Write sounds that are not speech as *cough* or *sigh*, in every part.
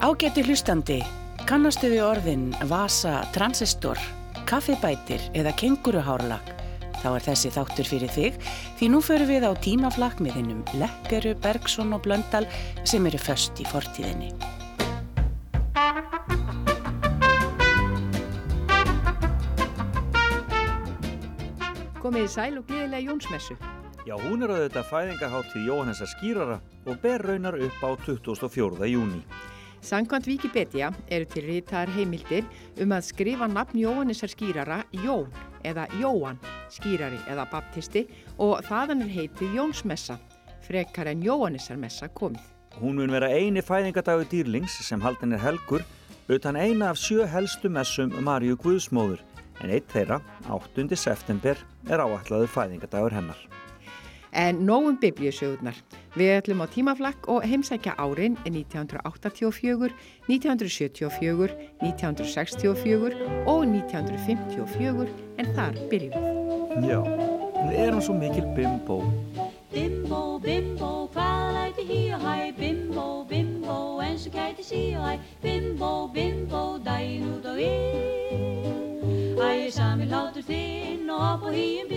Ágæti hlustandi, kannastu við orðin vasa, transistor, kaffibætir eða kenguruhárlag? Þá er þessi þáttur fyrir þig því nú förum við á tímaflakk með hinnum Lekkeru, Bergson og Blöndal sem eru föst í fortíðinni. Komið í sæl og gleðilega Jónsmessu. Já, hún er auðvitað fæðingarháttið Jóhannesa skýrara og ber raunar upp á 24. júni. Sankvæmt Wikipedia eru til rítar heimildir um að skrifa nafn Jóhannesar skýrara Jón eða Jóan skýrari eða baptisti og þaðan er heitið Jónsmessa, frekar en Jóhannesarmessa komið. Hún mun vera eini fæðingardagu dýrlings sem haldin er helgur utan eina af sjö helstu messum Marju Guðsmóður en eitt þeirra, 8. september, er áallaður fæðingardagur hennar. En nógum biblíusögurnar. Við ætlum á tímaflakk og heimsækja árin 1984, 1974, 1964 og 1954 en þar byrjum við. Já, við erum svo mikil bimbo. Bimbo, bimbo, hvað læti hí og hæ Bimbo, bimbo, eins og kæti sí og hæ Bimbo, bimbo, dæin út og inn Æ, sami látur þinn og upp og híum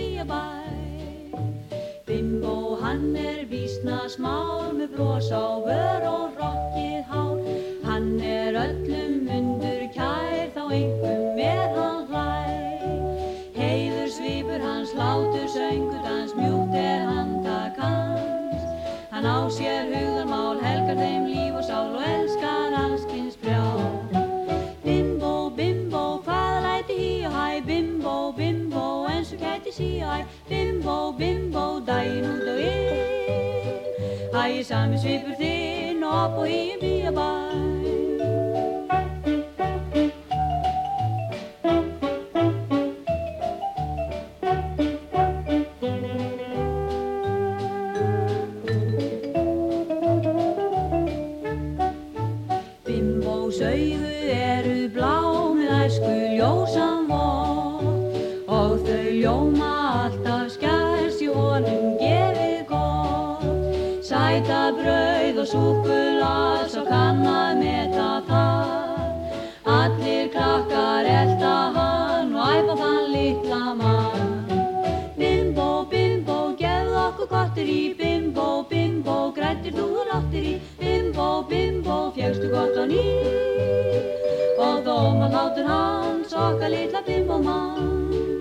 Bimbo, hann er vísna smár með bros á vör og rokkið hár. Hann er öllum undur kær þá einhverjum er hann hlæ Heiður svipur hans látur söngur dans mjúkt er handtak hans Hann á sér hugðarmál helgar þeim líf og sál og elskar eins og kæti sí og hæ Bimbo, bimbo, daginn út og inn. Æ, sami svipur þinn og upp og híum bíabæ brauð og kann að meta það. Allir krakkar elda hann og æfa þann litla mann. Bimbo, bimbo, gefð okkur gottir í. Bimbo, bimbo, grættir þú ráttir í. Bimbo, bimbo, fjegstu gott á ný. Og dóma hlátur hans okkar litla bimbo mann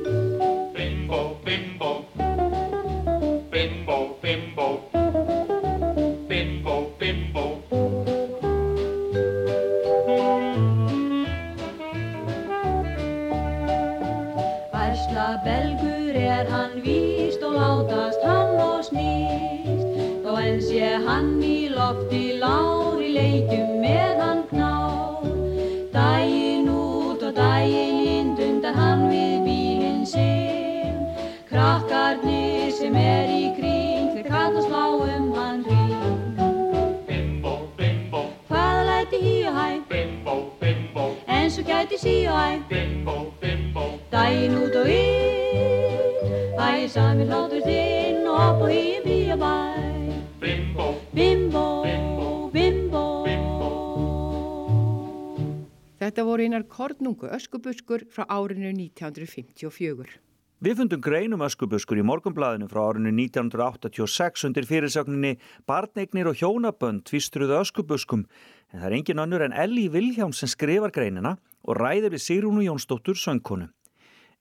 Þetta voru einar kornungu öskubuskur frá árinu 1954. Við fundum greinum öskubuskur í morgunblæðinu frá árinu 1986 undir fyrirsögninni Barneignir og hjónabönd tvistruðu öskubuskum en það er engin önnur en Elli Vilhjáms sem skrifar greinina og ræðir við Sigrúnu Jónsdóttur söngkonu.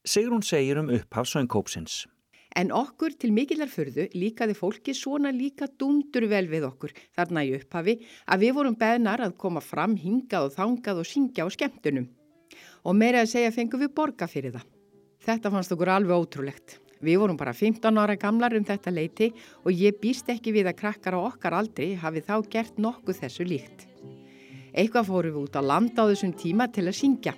Sigrún segir um upphaf söngkópsins. En okkur til mikillar förðu líkaði fólki svona líka dundur vel við okkur þarna í upphafi að við vorum beðnar að koma fram hingað og þangað og syngja á skemmtunum. Og meira að segja fengum við borga fyrir það. Þetta fannst okkur alveg ótrúlegt. Við vorum bara 15 ára gamlar um þetta leiti og ég býst ekki við að krakkar á okkar aldri hafi þá gert nokkuð þessu líkt. Eitthvað fórum við út á landa á þessum tíma til að syngja.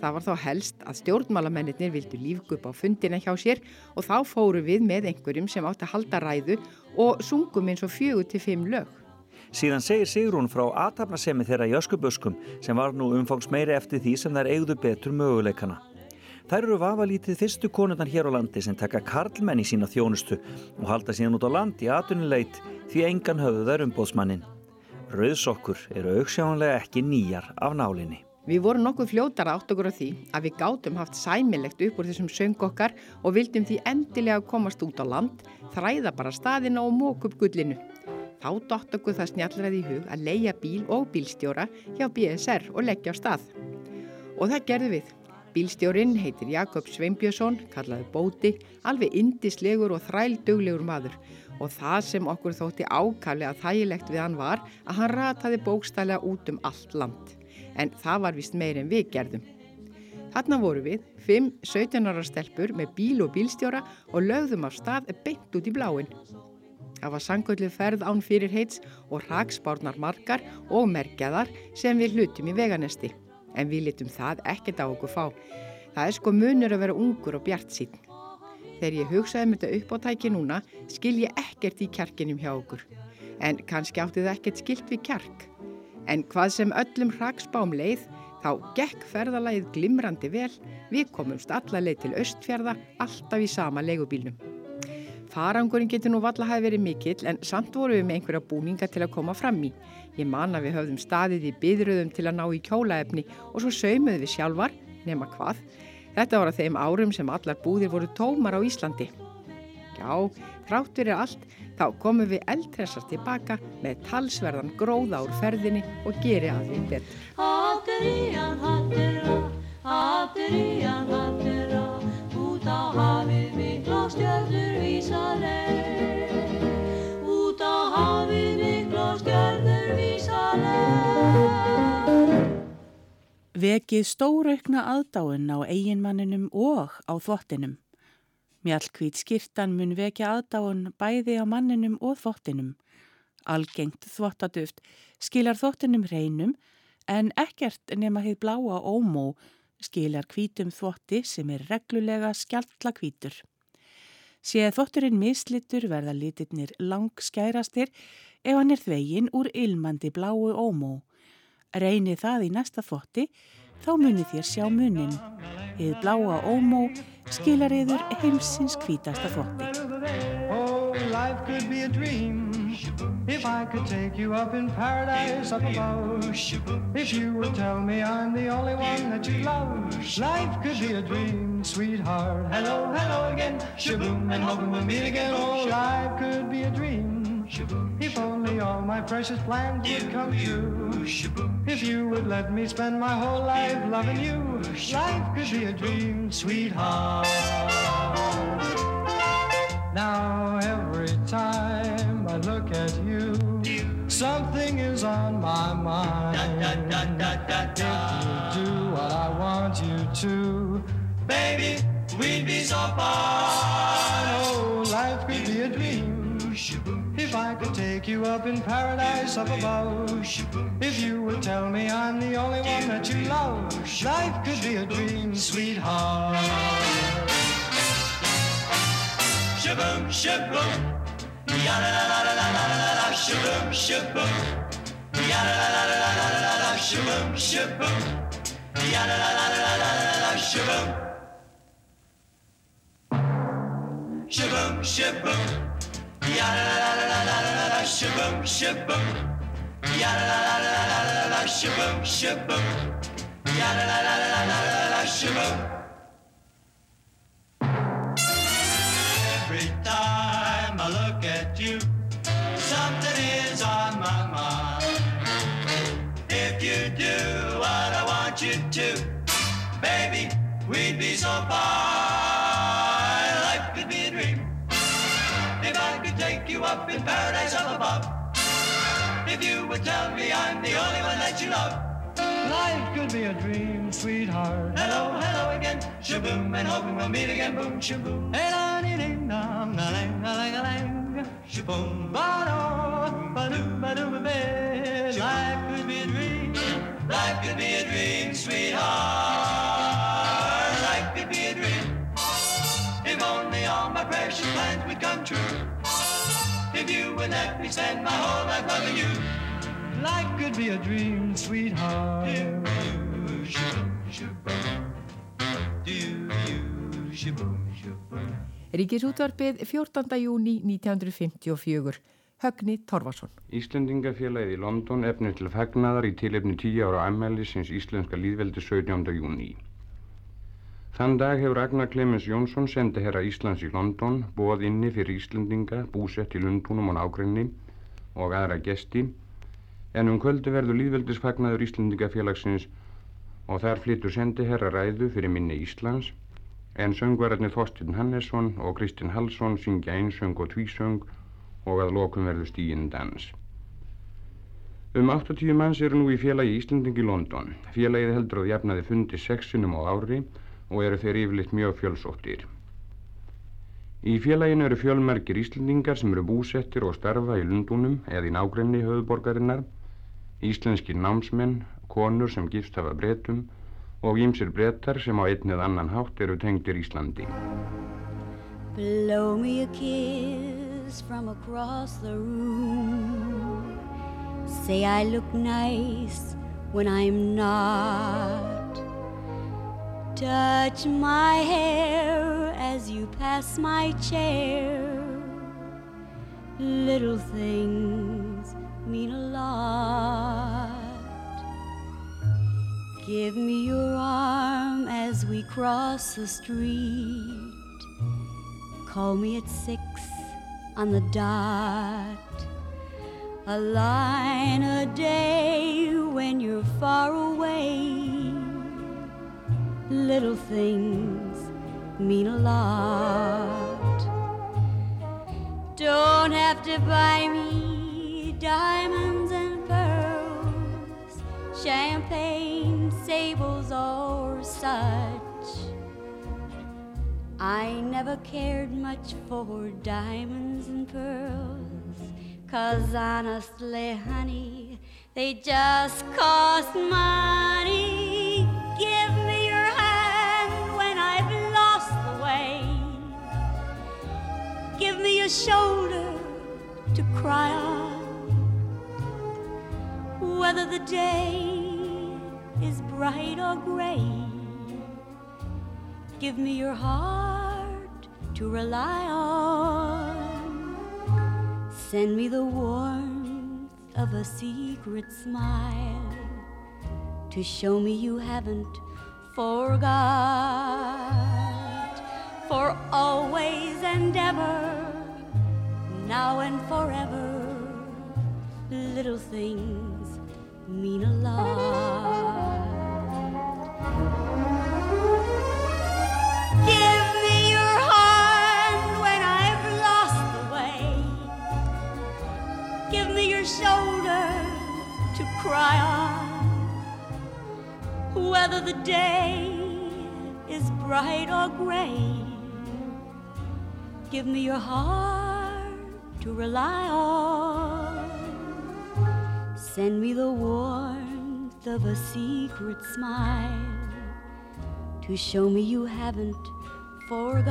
Það var þá helst að stjórnmálamennir vildu lífgu upp á fundina hjá sér og þá fóru við með einhverjum sem átti að halda ræðu og sungum eins og fjögur til fimm lög. Síðan segir Sigrún frá aðtapnasemi þeirra í öskubuskum sem var nú umfangs meiri eftir því sem þær eigðu betur möguleikana. Þær eru vafalítið fyrstu konurnar hér á landi sem taka karlmenn í sína þjónustu og halda síðan út á land í atunileit því engan höfðu þær umbóðsmannin. Rauðsokkur eru auksjáanlega ekki nýjar af nálinni. Við vorum nokkuð fljótar átt okkur á því að við gátum haft sæmilegt upp úr þessum söngokkar og vildum því endilega komast út á land, þræða bara staðina og mók upp gullinu. Þá dótt okkur það snjallraði í hug að leia bíl og bílstjóra hjá BSR og leggja á stað. Og það gerðu við. Bílstjórin heitir Jakob Sveinbjörnsson, kallaði Bóti, alveg indislegur og þrælduglegur maður og það sem okkur þótti ákaflega þægilegt við hann var að hann rataði bókstælega út um allt land. En það var vist meir en við gerðum. Þarna voru við, fimm 17 ára stelpur með bíl og bílstjóra og lögðum af stað beint út í bláin. Það var sangöllu ferð án fyrir heits og raksbárnar margar og merkjaðar sem við hlutum í veganesti. En við litum það ekkert á okkur fá. Það er sko munur að vera ungur og bjart sín. Þegar ég hugsaði með þetta upp á tæki núna skil ég ekkert í kjarkinum hjá okkur. En kannski átti það ekkert skilt við kjark. En hvað sem öllum hraksbám leið, þá gekk ferðalagið glimrandi vel, við komumst alla leið til Östfjörða, alltaf í sama leigubílnum. Farangurinn getur nú valla hafi verið mikill en samt voru við með einhverja búninga til að koma fram í. Ég man að við höfðum staðið í byðröðum til að ná í kjólaefni og svo saumuðu við sjálfar, nema hvað. Þetta voru þeim árum sem allar búðir voru tómar á Íslandi. Já, þrátt verið allt, þá komum við eldressar tilbaka með talsverðan gróða úr ferðinni og geri að því betur. Hatterían, hattera, hatterían, hattera, út á hafið mikla stjörnur vísa leið. Út á hafið mikla stjörnur vísa leið. Vekið stóraukna aðdáinn á eiginmanninum og á þvottinum. Mjallkvít skirtan mun vekja aðdáinn bæði á manninum og þvottinum. Algengt þvottaduft skilar þvottinum reynum en ekkert nema heið bláa ómó skilar kvítum þvotti sem er reglulega skjaldla kvítur. Séð þvotturinn mislittur verða litirnir langskærastir ef hann er þvegin úr ilmandi bláu ómó. Reyni það í næsta þvotti, þá muni þér sjá munin. Eð bláa ómó skilar yður heimsins hvítasta þvotti. Oh, life could be a dream if I could take you up in paradise up above. If you would tell me I'm the only one that you love. Life could be a dream, sweetheart. Hello, hello again. Shaboom, and hoping we'll meet again. Oh, life could be a dream. If only all my precious plans would come true. If you would let me spend my whole life loving you. Life could be a dream, sweetheart. Now every time I look at you, something is on my mind. If you do what I want you to, baby, we'd be so far. Oh, Could take you up in paradise up above, if you would tell me I'm the only one that you love, life could be a dream, sweetheart. Shaboom, shaboom. Ya la la la la shaboom, shaboom. Ya la la la la shaboom, shaboom. Ya la la la la shaboom. Shaboom, shaboom. Shaboom, shaboom. Ya la la la la la la shaboom, shaboom. Ya la la la la la la la shaboom. Every time I look at you, something is on my mind. If you do what I want you to, baby, we'd be so fine. In paradise up above. If you would tell me I'm the only one that you love. Life could be a dream, sweetheart. Hello, hello again. Shaboom, and hoping we'll meet again. Boom, shaboom. Hey, la, dee, ding, dong, la, lang, la, lang, la, lang. Shaboom, ba, do, ba, do, ba, do, ba, ba. Life could be a dream. Life could be a dream, sweetheart. Life could be a dream. If only all my precious plans would come true. Let me spend my whole life loving you. Life could be a dream, sweetheart. Do, shaboom, shaboom. Do, you, shaboom, shaboom. Ríkisútvarpið 14. júni 1954. Högni Torfarsson. Íslendingafélagið í London efnir til fagnaðar í tilefni 10 ára ammæli sinns Íslenska líðveldi 17. júni. Þann dag hefur Ragnar Clemens Jónsson sendi herra Íslands í London bóð inni fyrir Íslendinga búsett í Lundunum og nákrenni og aðra gesti en um kvöldu verður líðveldisfagnaður Íslendingafélagsins og þar flyttur sendi herra ræðu fyrir minni Íslands en söngvararnir Þorstin Hannesson og Kristinn Hallsson syngja einsöng og tvísöng og að lokum verður stíinn dans. Um 80 manns eru nú í félagi Íslending í London. Félagið heldur að jafnaði fundi sexinum á ári og eru þeir yfirleitt mjög fjölsóttir. Í félaginu eru fjölmerkir Íslendingar sem eru búsettir og starfa í Lundunum eða í nágrenni höfuborgarinnar, íslenskir námsmenn, konur sem gifst hafa bretum og ímsir bretar sem á einn eða annan hátt eru tengdir Íslandi. Blow me a kiss from across the room Say I look nice when I'm not Touch my hair as you pass my chair. Little things mean a lot. Give me your arm as we cross the street. Call me at six on the dot. A line a day when you're far away little things mean a lot. Don't have to buy me diamonds and pearls, champagne, sables, or such. I never cared much for diamonds and pearls, cause honestly, honey, they just cost money. Give me a shoulder to cry on. Whether the day is bright or gray. Give me your heart to rely on. Send me the warmth of a secret smile to show me you haven't forgot. For always and ever, now and forever, little things mean a lot. Give me your hand when I've lost the way. Give me your shoulder to cry on. Whether the day is bright or gray, give me your heart to rely on. Send me the warmth of a secret smile to show me you haven't forgot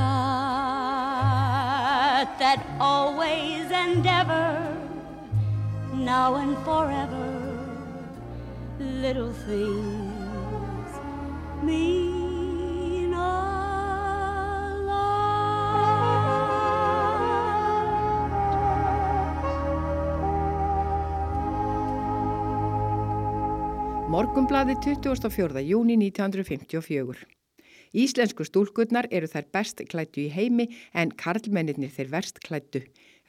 that always and ever, now and forever, little things mean Morgumblaði 24. júni 1954. Íslensku stúlkurnar eru þær best klættu í heimi en karlmennir þeir verst klættu.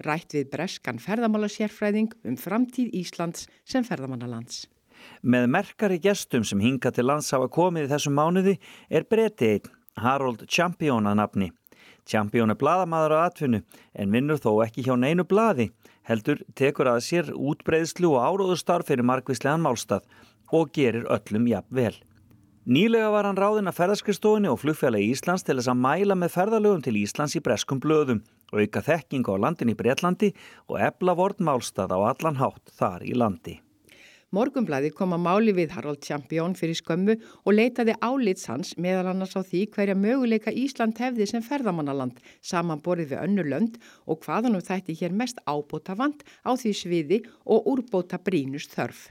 Rætt við breskan ferðamálasérfræðing um framtíð Íslands sem ferðamannalands. Með merkari gestum sem hinga til lands hafa komið í þessum mánuði er breyti einn, Harold Champion að nafni. Champion er bladamadur á atvinnu en vinnur þó ekki hjá neinu bladi, heldur tekur að sér útbreyðslu og áróðustarf fyrir margvíslegan málstað og gerir öllum jafn vel. Nýlega var hann ráðinn að ferðarskristofinni og flugfélagi Íslands til þess að mæla með ferðalögum til Íslands í breskum blöðum, auka þekking á landin í Breitlandi og ebla vort málstað á allan hátt þar í landi. Morgumblaði kom að máli við Harald Champion fyrir skömmu og leitaði álits hans meðal annars á því hverja möguleika Ísland hefði sem ferðamannaland samanborið við önnu lönd og hvaðan um þætti hér mest ábóta vand á því sviði og úrbóta brínust þörf.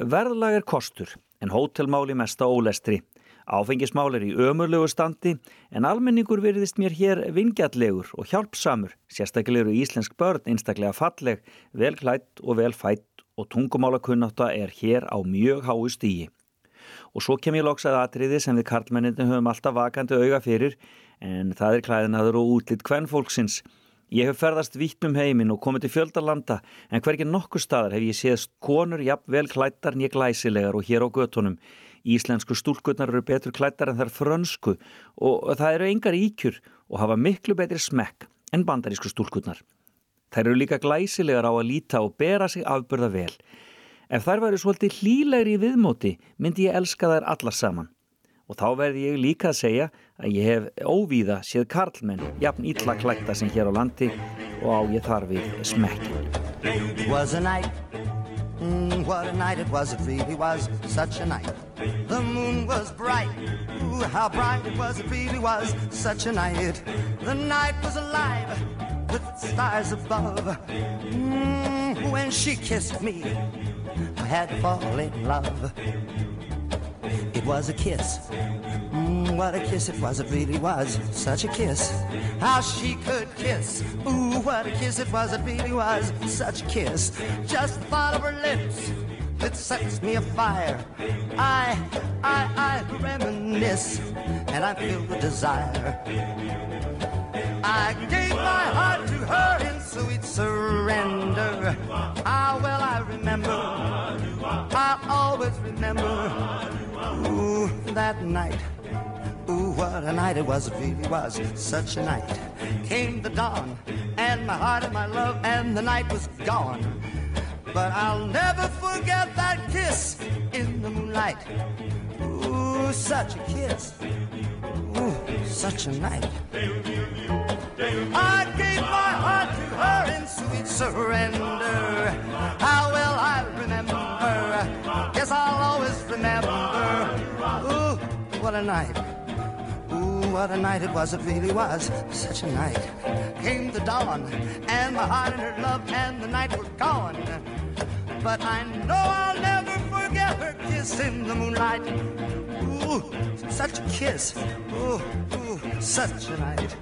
Verðlag er kostur en hótelmáli mesta ólestri. Áfengismál er í ömurlegu standi en almenningur veriðist mér hér vingjallegur og hjálpsamur, sérstaklega eru íslensk börn einstaklega falleg, vel klætt og vel fætt og tungumálakunnáta er hér á mjög háu stígi. Og svo kem ég loksað atriði sem við karlmenninni höfum alltaf vakandi auga fyrir en það er klæðinaður og útlitt kvennfólksins. Ég hef ferðast vitt um heiminn og komið til fjöldalanda en hverkið nokkur staðar hef ég séð konur jafn vel klættar nýja glæsilegar og hér á göttunum. Íslensku stúlkurnar eru betur klættar en þær frönsku og það eru engar íkjur og hafa miklu betri smekk en bandarísku stúlkurnar. Þær eru líka glæsilegar á að líta og bera sig afburða vel. Ef þær væri svolítið hlýlegri í viðmóti myndi ég elska þær allar saman. Og þá verði ég líka að segja að ég hef óvíða séð karlmenn jafn illa klætta sem hér á landi og á ég þar við smekkin. It was a night, mm, what a night it was, it really was such a night. The moon was bright, ooh, how bright it was, it really was such a night. The night was alive with stars above. Mm, when she kissed me, I had to fall in love. It was a kiss. Mm, what a kiss it was, it really was such a kiss. How she could kiss. Ooh, what a kiss it was, it really was such a kiss. Just the thought of her lips, it sets me afire. I, I, I reminisce, and I feel the desire. I gave my heart to her in sweet surrender. How well I remember, I'll always remember. That night. Ooh, what a night it was, it really was such a night. Came the dawn, and my heart and my love, and the night was gone. But I'll never forget that kiss in the moonlight. Ooh, such a kiss. Ooh, such a night. I gave my heart to her in sweet surrender. How well I remember. Yes, I'll always remember. What a night. Ooh, what a night it was, it really was such a night. Came the dawn, and my heart and her love, and the night were gone. But I know I'll never forget her kiss in the moonlight. Ooh, such a kiss. Ooh, ooh, such a night.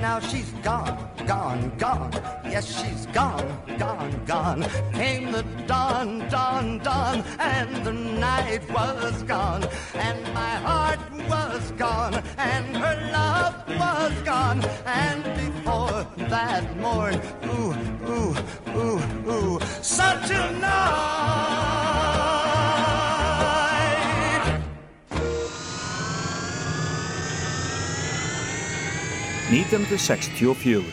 Now she's gone, gone, gone. Yes, she's gone, gone, gone. Came the dawn, dawn, dawn, and the night was gone. And my heart was gone, and her love was gone. And before that morn, ooh, ooh, ooh, ooh, such a night. 1964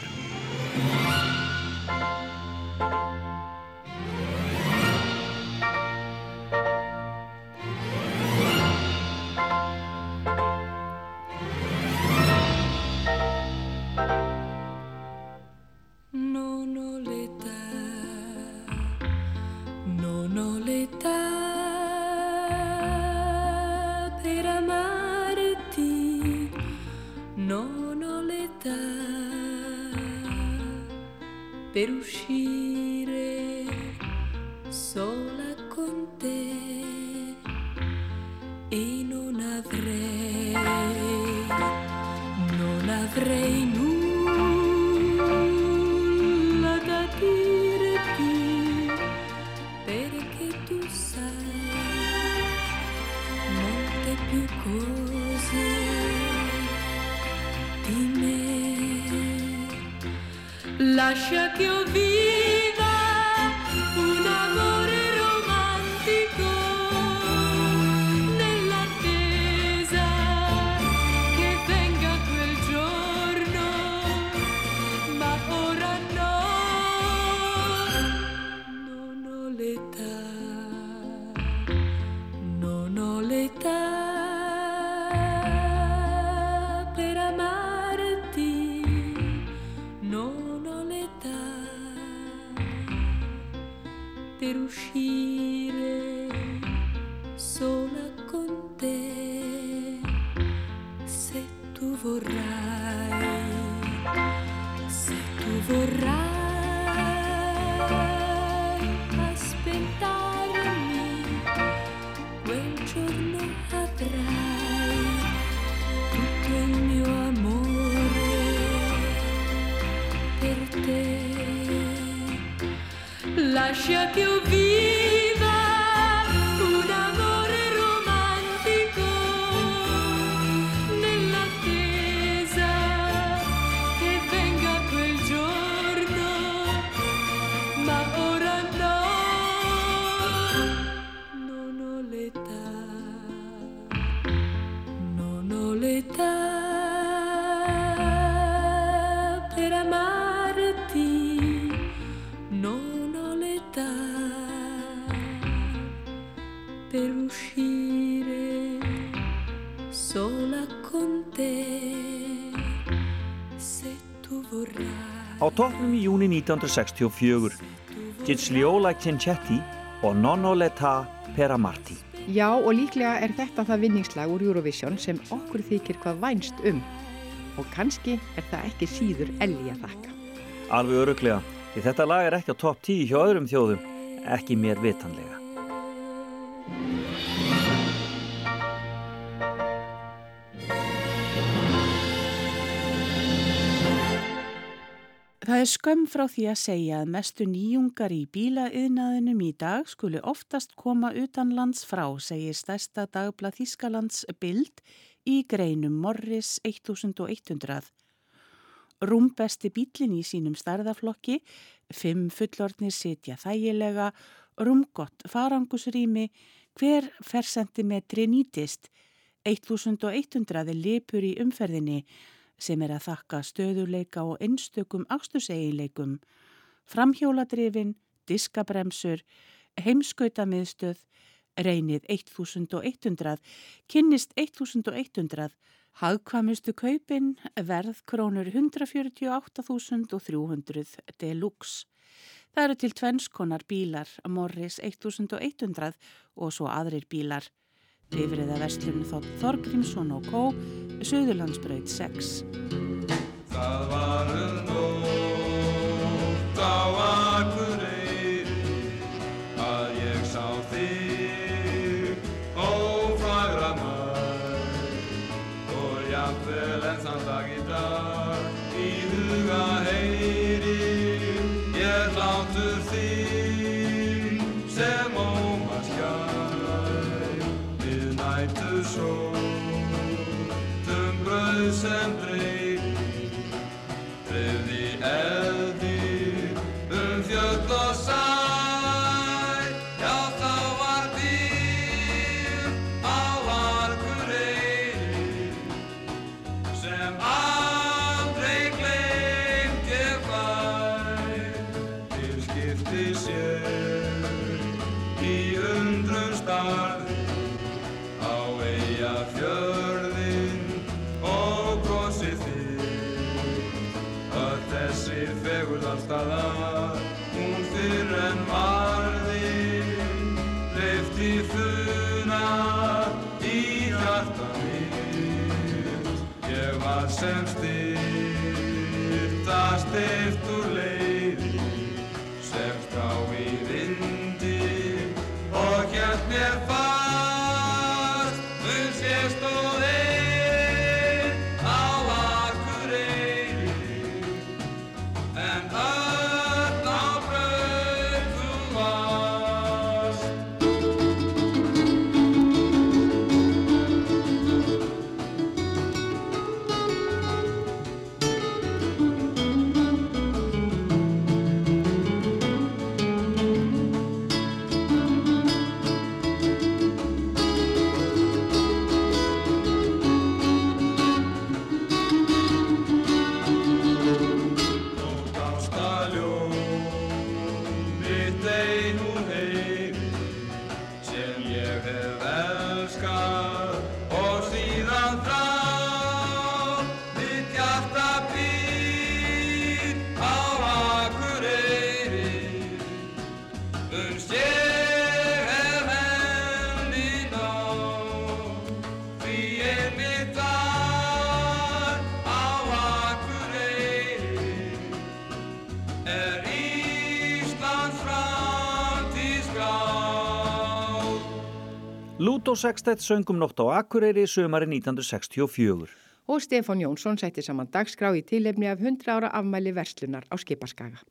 vie. check you 1964 Gitsliola Cincetti og Nonno Leta Peramarti. Já, og líklega er þetta það vinningslag úr Eurovision sem okkur þykir hvað vænst um. Og kannski er það ekki síður elgi að þakka. Alveg öruglega, því þetta lag er ekki á topp 10 hjá öðrum þjóðum, ekki mér vitanlega. Það er skömm frá því að segja að mestu nýjungar í bílaiðnaðinum í dag skuli oftast koma utanlands frá, segir stærsta dagblað Þískalands Bild í greinum Morris 1100. Rúmbesti bílinn í sínum starðaflokki, fimm fullornir sitja þægilega, rúmgott farangusrými, hver fersentimetri nýtist, 1100 lipur í umferðinni, sem er að þakka stöðuleika og einstökum ástuseginleikum, framhjóladrifin, diskabremsur, heimskautamiðstöð, reynið 1100, kynnist 1100, hagkvamistu kaupin, verð krónur 148.300 deluxe. Það eru til tvennskonar bílar, Morris 1100 og svo aðrir bílar. Bifriða verslun þótt Þorgrímsson og Kó, Suðurlandsbraut 6. Það var um nótt á Akureyri Lúdó Sextett söngum nótt á Akureyri sömari 1964. Og Stefán Jónsson setti saman dagskrá í tilefni af 100 ára afmæli verslunar á Skipaskaga.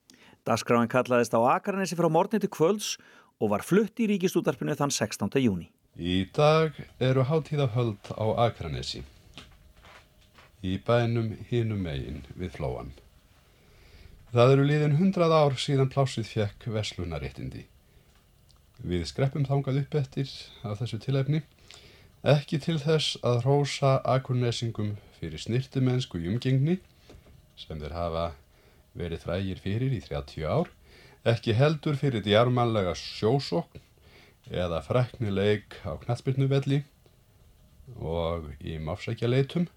Daskráin kallaðist á Akarnesi frá morgni til kvölds og var flutt í ríkistútarpinu þann 16. júni. Í dag eru hátíðahöld á Akranesi. Í bænum hinum megin við flóan. Það eru líðin hundrað ár síðan plásið fekk veslunaréttindi. Við skreppum þangað upp eftir af þessu tilefni, ekki til þess að rósa akurnesingum fyrir snirtumennsku umgengni, sem þeir hafa verið frægir fyrir í 30 ár, ekki heldur fyrir djarmanlega sjósokn eða fræknileik á knatsbyrnuvelli og í máfsækjaleitum,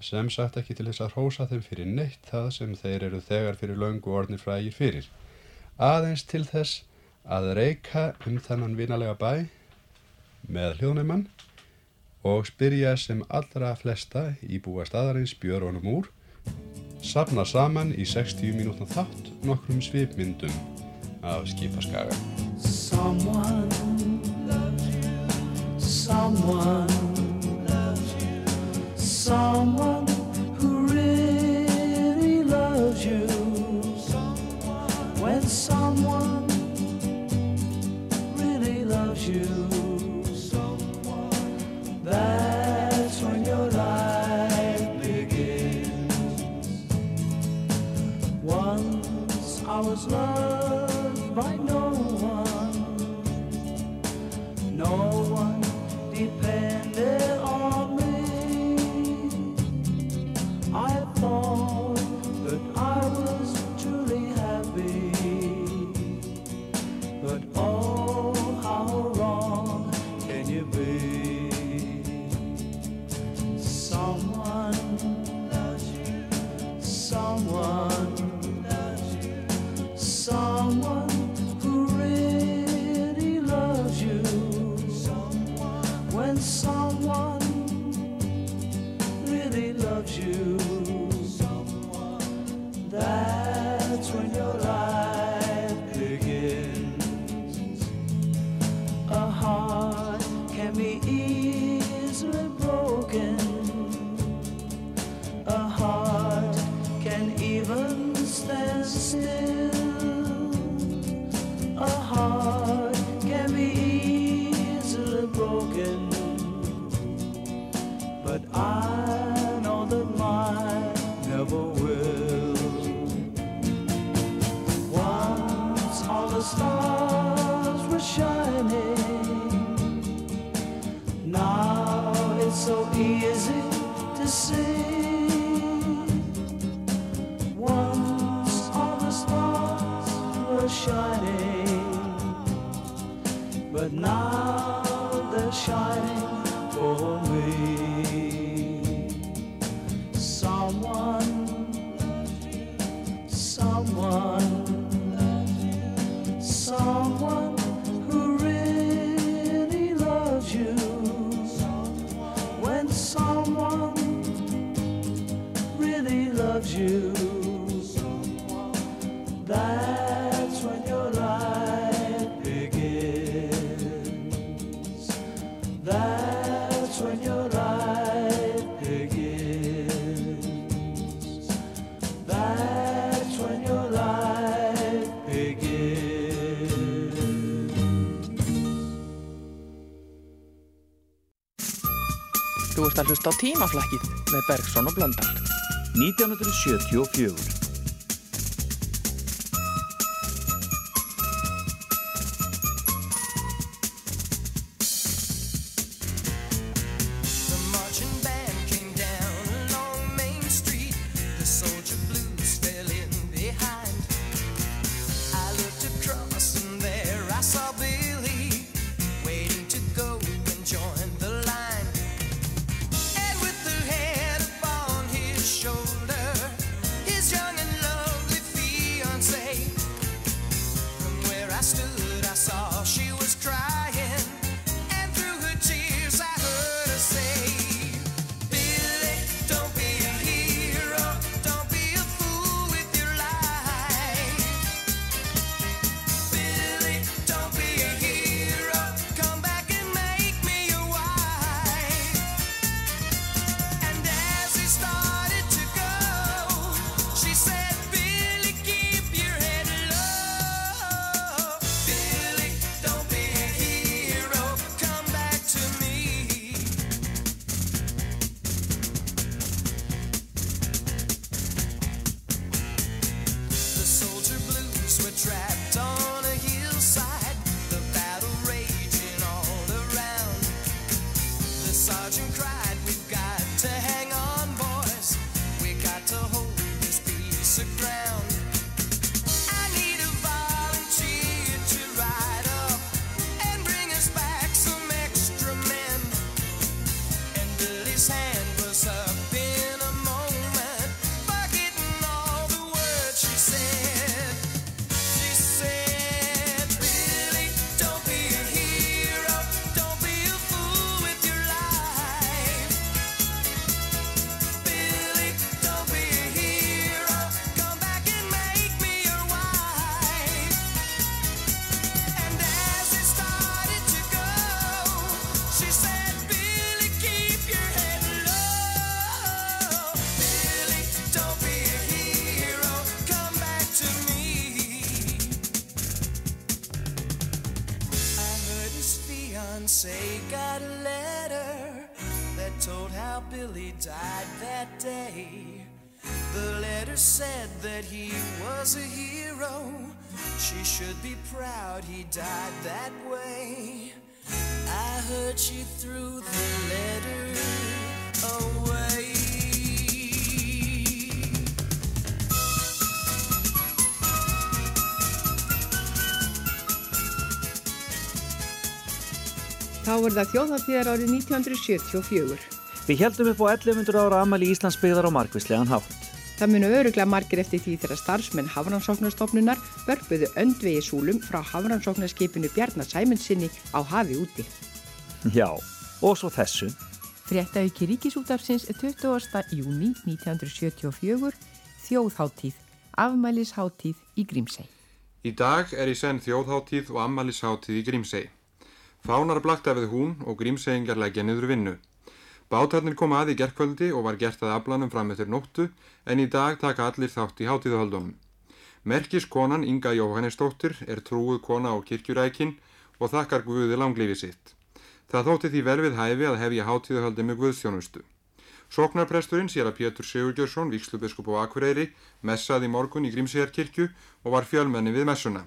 sem sagt ekki til þess að rósa þeim fyrir neitt það sem þeir eru þegar fyrir löngu orðni frægir fyrir. Aðeins til þess að reyka um þennan vinalega bæ með hljóðneimann og spyrja sem allra flesta íbúa staðarins björunum úr, sapna saman í 60 mínútna þátt nokkrum svipmyndum af skipaskaga. Someone loves you. Someone loves you. Someone who really loves you. When someone you. That's when your life begins. Once I was loved by no one. That's when your life begins. That's when your life begins. That's when your life begins. Þú ert að hlusta á tímaflakkið með Bergson og Blöndal. 1974. Sergeant cried, we've got proud he died that way. I heard she threw the letter away. Þá er það þjóðháttíðar árið 1974. Við heldum upp á 1100 ára amali Íslands byggðar á markvislegan hátt. Það munu öruglega margir eftir því þegar starfsmenn Hafrannsóknarstofnunar börpuðu öndvegi súlum frá Hafrannsóknarskipinu Bjarnar Sæmundsinni á hafi úti. Já, og svo þessu. Fréttaauki Ríkisútarsins 20. júni 1974, þjóðháttíð, afmælisháttíð í Grímsei. Í dag er í senn þjóðháttíð og ammælisháttíð í Grímsei. Fánar blakta við hún og Grímseingar leggja niður vinnu. Bátarnir kom að í gerkvöldi og var gert að aflanum fram eftir nóttu en í dag taka allir þátt í hátíðahöldunum. Merkis konan Inga Jóhannesdóttir er trúið kona á kirkjurækin og þakkar Guði langlífi sitt. Það þótti því vel við hæfi að hefja hátíðahöldi með Guðstjónustu. Sóknarpresturinn sér að Pétur Sigurgjörsson, vikslubiskup á Akureyri, messaði morgun í Grímsíðarkirkju og var fjölmenni við messuna.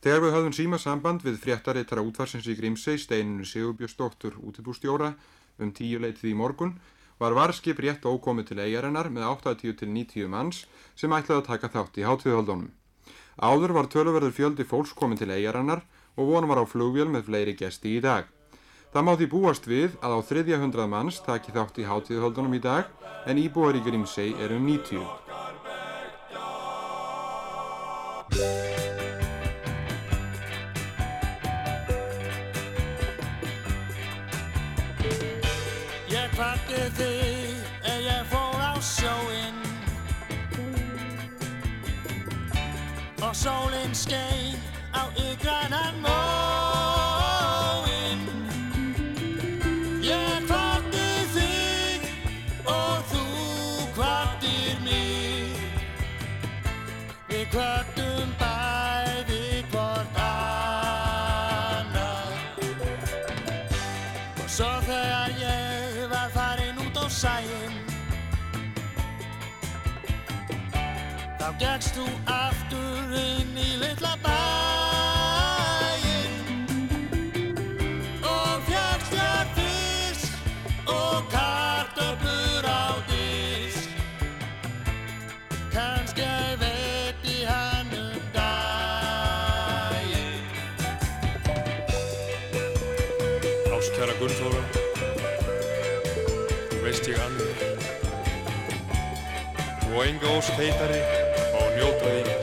Þegar við höfðum síma samband við fréttareitara útvarsins í Grímsei, steininu Sigurbjörnsdóttur útibústjóra, um tíu leitið í morgun, var varskip rétt ókomið til eigarinnar með 80 til 90 manns sem ætlaði að taka þátt í hátíðhaldunum. Áður var töluverður fjöldi fólks komið til eigarinnar og von var á flugvél með fleiri gesti í dag. Það má því búast við að á 300 manns taki þátt í hátíðhaldunum í dag en íbúar í Grímsei er um 90. Og sólinn skein á ykrænan móinn. Ég kvatti þig og þú kvattir mig. Við kvattum bæði hvort annað. Og svo þegar ég var farin út á sæin Þá gekkst þú aftur litla bæin Og fjagst þér fisk og kartöflur á disk. Kannski veit í hann um daginn Ástkæra Gunnþóra, þú veist ég annir og enga ósk heitari á að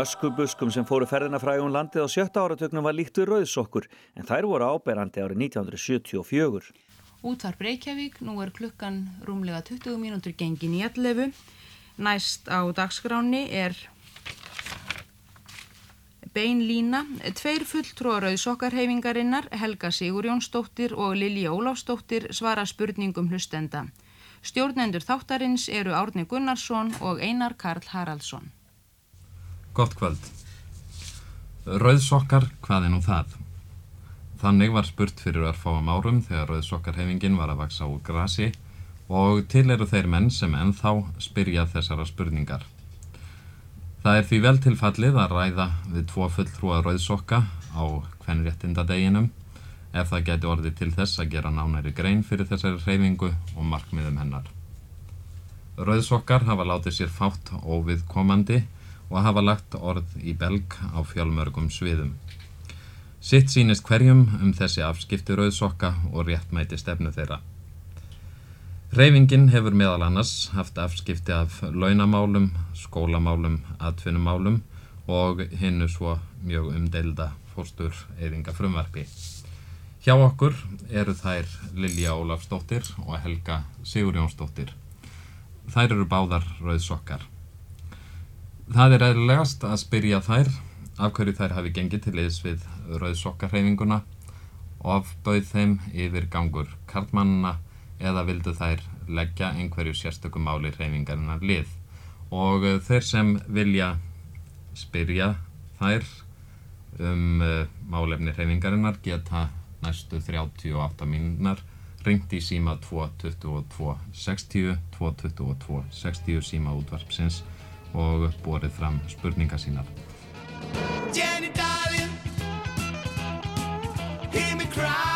Öskubuskum sem fóru ferðina frægum landið á sjötta áratögnum var líkt við rauðsokkur en þær voru áberandi árið 1974. Útvarp Reykjavík, nú er klukkan rúmlega 20 mínútur gengin í 11. Næst á dagskráni er Bein lína, tveir fulltrúa rauðsokkarhefingarinnar, Helga Sigurjónsdóttir og Lilja Ólafsdóttir svara spurningum hlustenda. Stjórnendur þáttarins eru Árni Gunnarsson og Einar Karl Haraldsson. Gott kvöld. Rauðsokkar, hvað er nú það? Þannig var spurt fyrir örfáum árum þegar rauðsokkarhefingin var að vaksa úr grasi og til eru þeir menn sem ennþá spyrja þessara spurningar. Það er því vel tilfallið að ræða við tvo fulltrúa rauðsokka á kvenréttindadeginum ef það geti orðið til þess að gera nánæri grein fyrir þessari hreyfingu og markmiðum hennar. Rauðsokkar hafa látið sér fátt óviðkomandi og hafa lagt orð í belg á fjálmörgum sviðum. Sitt sínist hverjum um þessi afskipti rauðsokka og réttmæti stefnu þeirra. Hreyfingin hefur meðal annars haft afskipti af launamálum, skólamálum, atvinnumálum og hinnu svo mjög umdeilda fórstur eðinga frumvarpi. Hjá okkur eru þær Lilja Ólafsdóttir og Helga Sigurjónsdóttir. Þær eru báðar rauðsokkar. Það er eðlilegast að spyrja þær af hverju þær hafi gengið til liðs við rauðsokkarhreyfinguna og afbauð þeim yfir gangur karlmannina eða vildu þær leggja einhverju sérstökum máli hreyfingarinnar lið. Og eh, þeir sem vilja spyrja þær um uh, málefni hreyfingarinnar geta næstu 38 mínunar ringt í síma 222 60 222 60 síma útvarpsins og borið fram spurninga sínar. Jenny, darling, hear me cry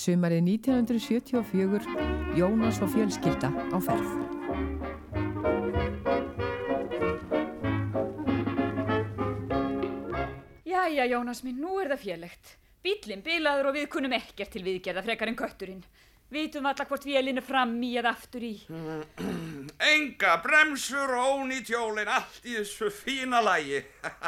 Sumarið 1974, Jónas og fjölskylda á ferð. Jæja, Jónas minn, nú er það félegt. Bíllinn bilaður og við kunnum ekkert til viðgerða frekar en kötturinn. Vitum alla hvort vélinn er fram í eða aftur í. *clears throat* Enga bremsur og ónýtt jólin, allt í þessu fína lægi.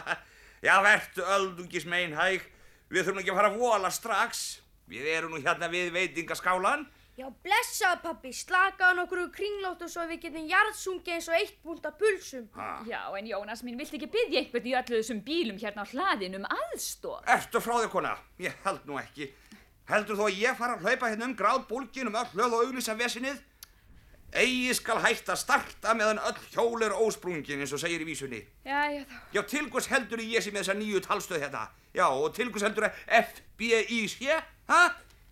*laughs* Já, vertu öldungis meinhæg. Við þurfum ekki að fara að vola strax. Við erum nú hérna við veitingaskálan. Já, blessaði pappi, slakaði nokkur kringlóttu svo við getum jarðsungi eins og eitt búnt af pulsum. Já, en Jónas minn, viltu ekki byggja einhvern í öllu þessum bílum hérna á hlaðinu um aðstóð? Ertu frá þig, kona? Ég held nú ekki. Heldur þú að ég fara að hlaupa hérna um gráð búlgin um öll hlöð og auglýsa vesinið? Eigi skal hægt að starta meðan öll hjól er ósprungin eins og segir í vísunni. Já, já, þá. Já, til hvers heldur ég sé með þessa nýju talstöð hérna? Já, og til hvers heldur að FBI sé? Ha?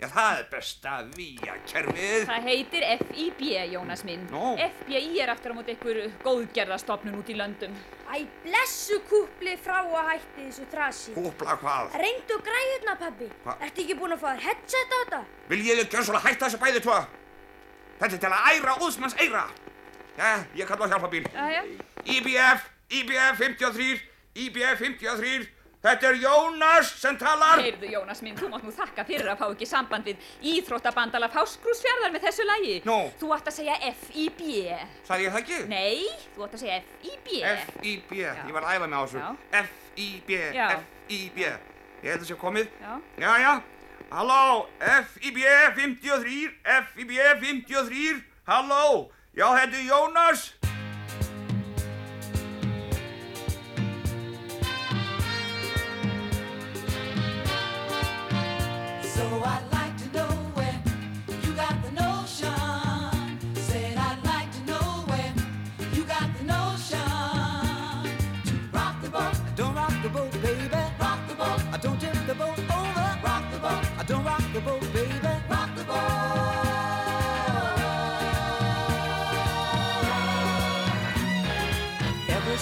Já, það er besta víakerfið. Það heitir FIB, Jónas minn. Nú. FBI er aftur á móti einhver góðgerðastofnun út í löndum. Æ, blessu kúpli frá að hætti þessu trasi. Kúpla hvað? Reyndu græðuna, pabbi. Hva? Ertu ekki búin að fá þér headset á þetta? Vil ég ekki svona hætta þessu bæði tvo? Þetta er til að æra úðsmanns eira. Já, ég kalla á hjálpabíl. Jæja. IBF, IBF 53, IBF 53. Þetta er Jónas sem talar. Heyrðu, Jónas minn, þú mátt nú þakka fyrir að fá ekki samband við Íþróttabandala Fáskrúsfjörðar með þessu lagi. Nú. Þú átt að segja FIB. Sagði ég það ekki? Nei, þú átt að segja FIB. FIB, ég var að æfa mig á þessu. FIB. FIB. Ég held að sé komið. Já. Já, já. Halló, FIB 53, FIB 53. Halló, já, þetta er Jónas.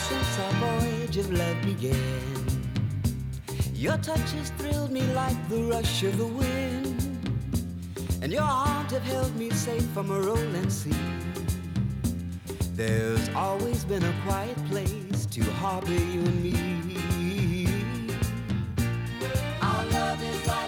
Since our voyage of love began, your touch has thrilled me like the rush of the wind, and your arms have held me safe from a rolling sea. There's always been a quiet place to harbor you and me. Our love is like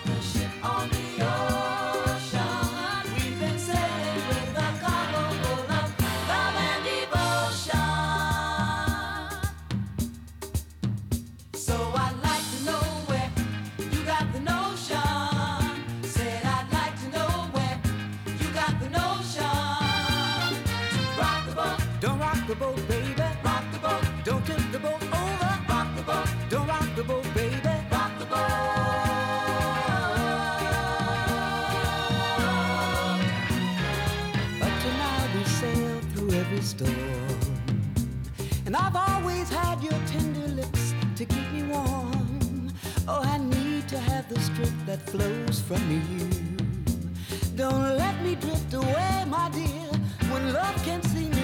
And I've always had your tender lips to keep me warm. Oh, I need to have the strength that flows from you. Don't let me drift away, my dear, when love can see me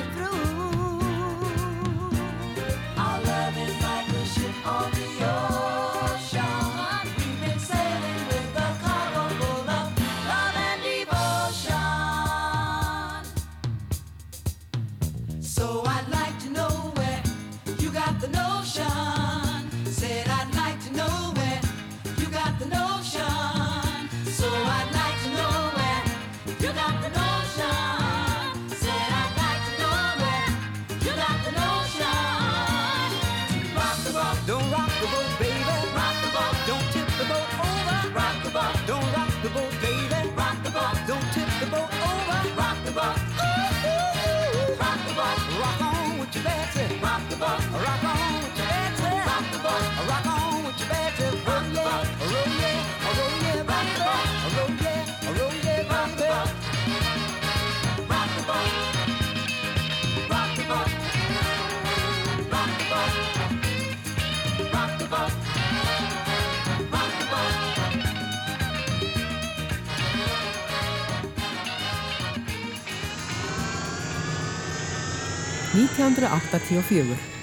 Rock on. 1984.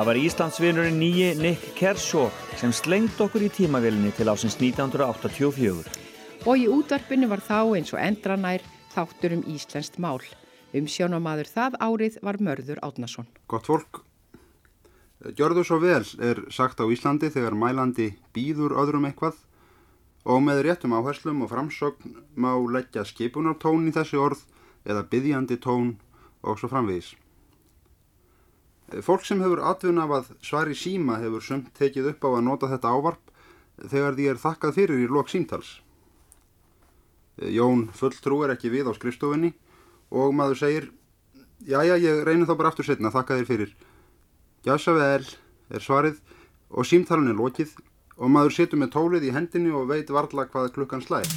Það var Íslandsvinurinn nýji Nick Kershaw sem slengd okkur í tímavillinni til ásins 1984. Og í útvarpinu var þá eins og endranær þáttur um Íslenskt mál. Um sjónamaður það árið var Mörður Átnason. Gott fólk, gjörðu svo vel er sagt á Íslandi þegar mælandi býður öðrum eitthvað og með réttum áherslum og framsögn má leggja skipunartón í þessi orð eða byggjandi tón og svo framvegis. Fólk sem hefur atvinna af að svari síma hefur sumt tekið upp á að nota þetta ávarp þegar því er þakkað fyrir í lok símtals. Jón fulltrú er ekki við á skrifstofinni og maður segir Jæja, ég reynir þá bara aftur setna, þakka þér fyrir. Gjasa vel er svarið og símtalun er lokið og maður setur með tólið í hendinni og veit varla hvað klukkan slæð.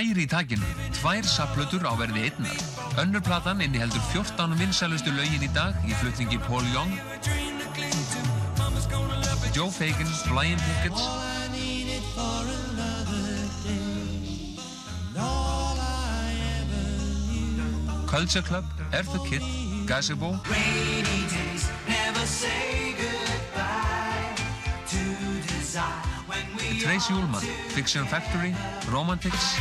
Tvær í takinu, tvær sapplötur á verði einnar. Önnur platan inniheldur 14 vinsælustu lögin í dag í flutningi Paul Young, Joe Fagan, Flying Tickets, Culture Club, Eartha Kitt, Gazebo, Tracy Ullman, Fiction Factory, Romantics,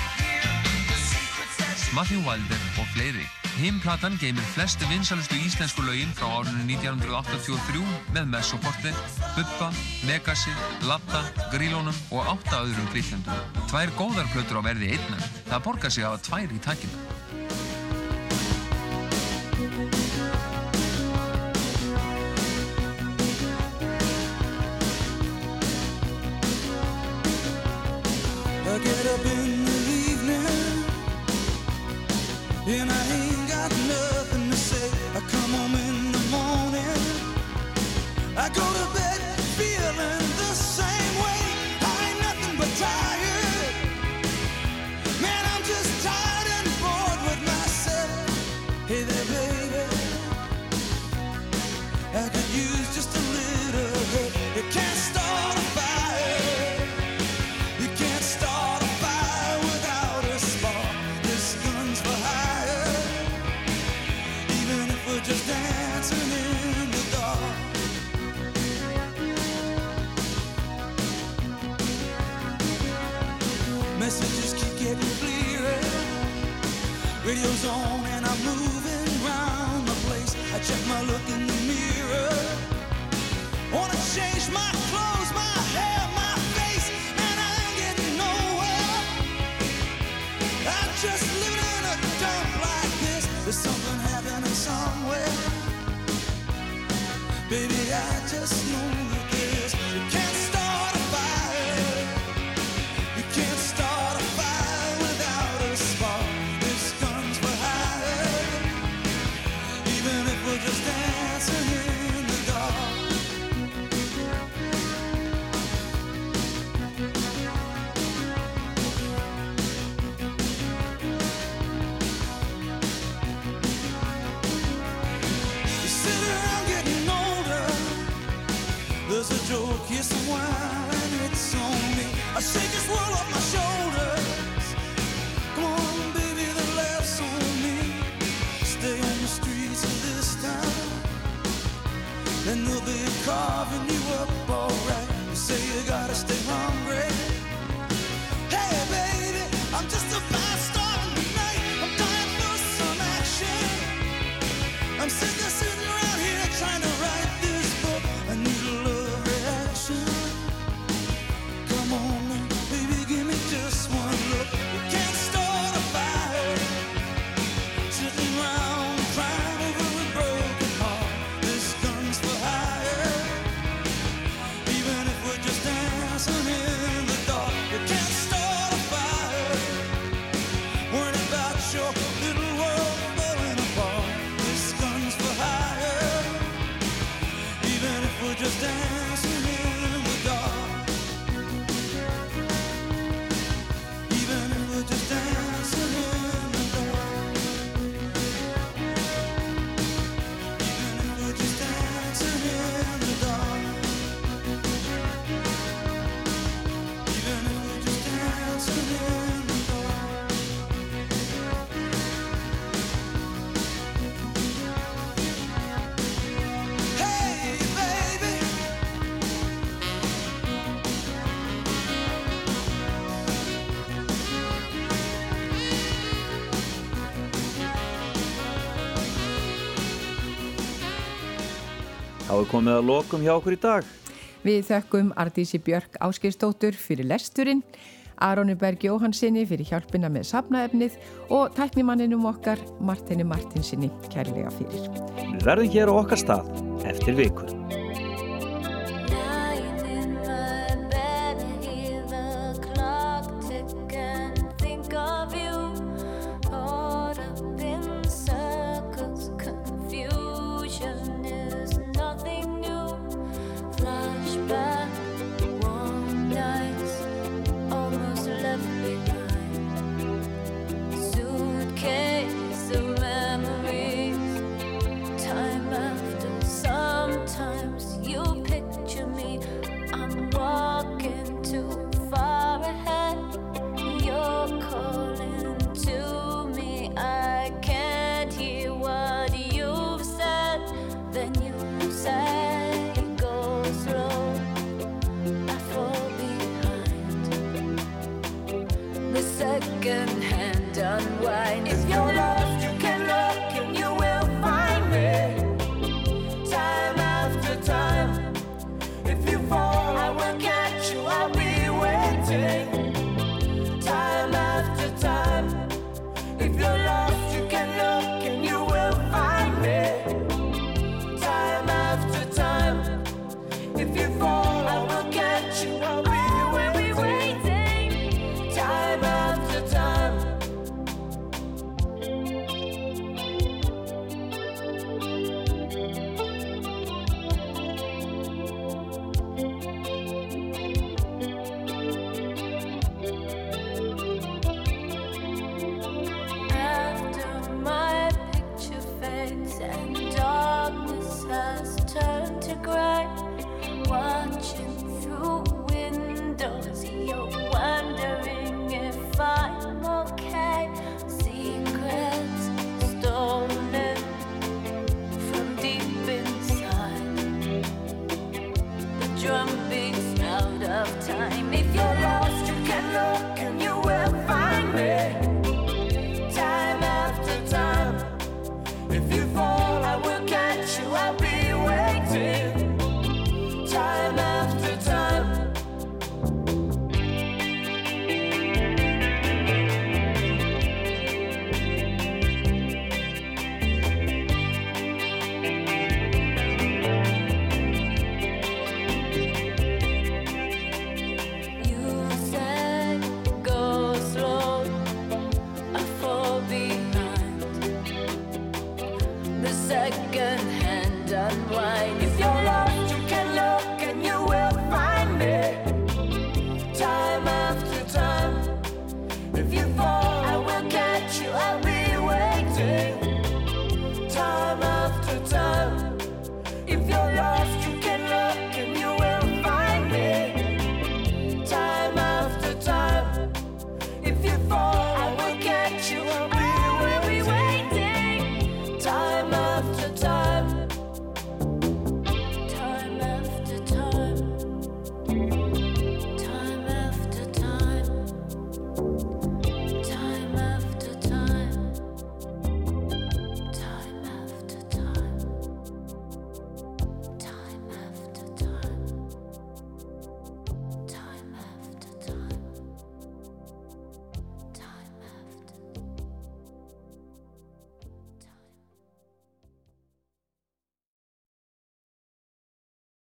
Matthew Wilder og fleiri. Himplatan geymir flest vinsælustu íslensku lögin frá árinu 1983 með Messoporti, Bubba, Megasi, Latta, Grílónum og átta öðrum grillendum. Tvær góðar plötur á verði einnar. Það borgar sig að hafa tvær í takinu. shake this world off my komið að lokum hjá okkur í dag. Við þökkum Ardísi Björk Áskistóttur fyrir lesturinn, Aroni Berg Jóhansinni fyrir hjálpina með sapnaefnið og tæknimanninum okkar Martini Martinsinni kærlega fyrir. Við verðum hér á okkar stað eftir vikur.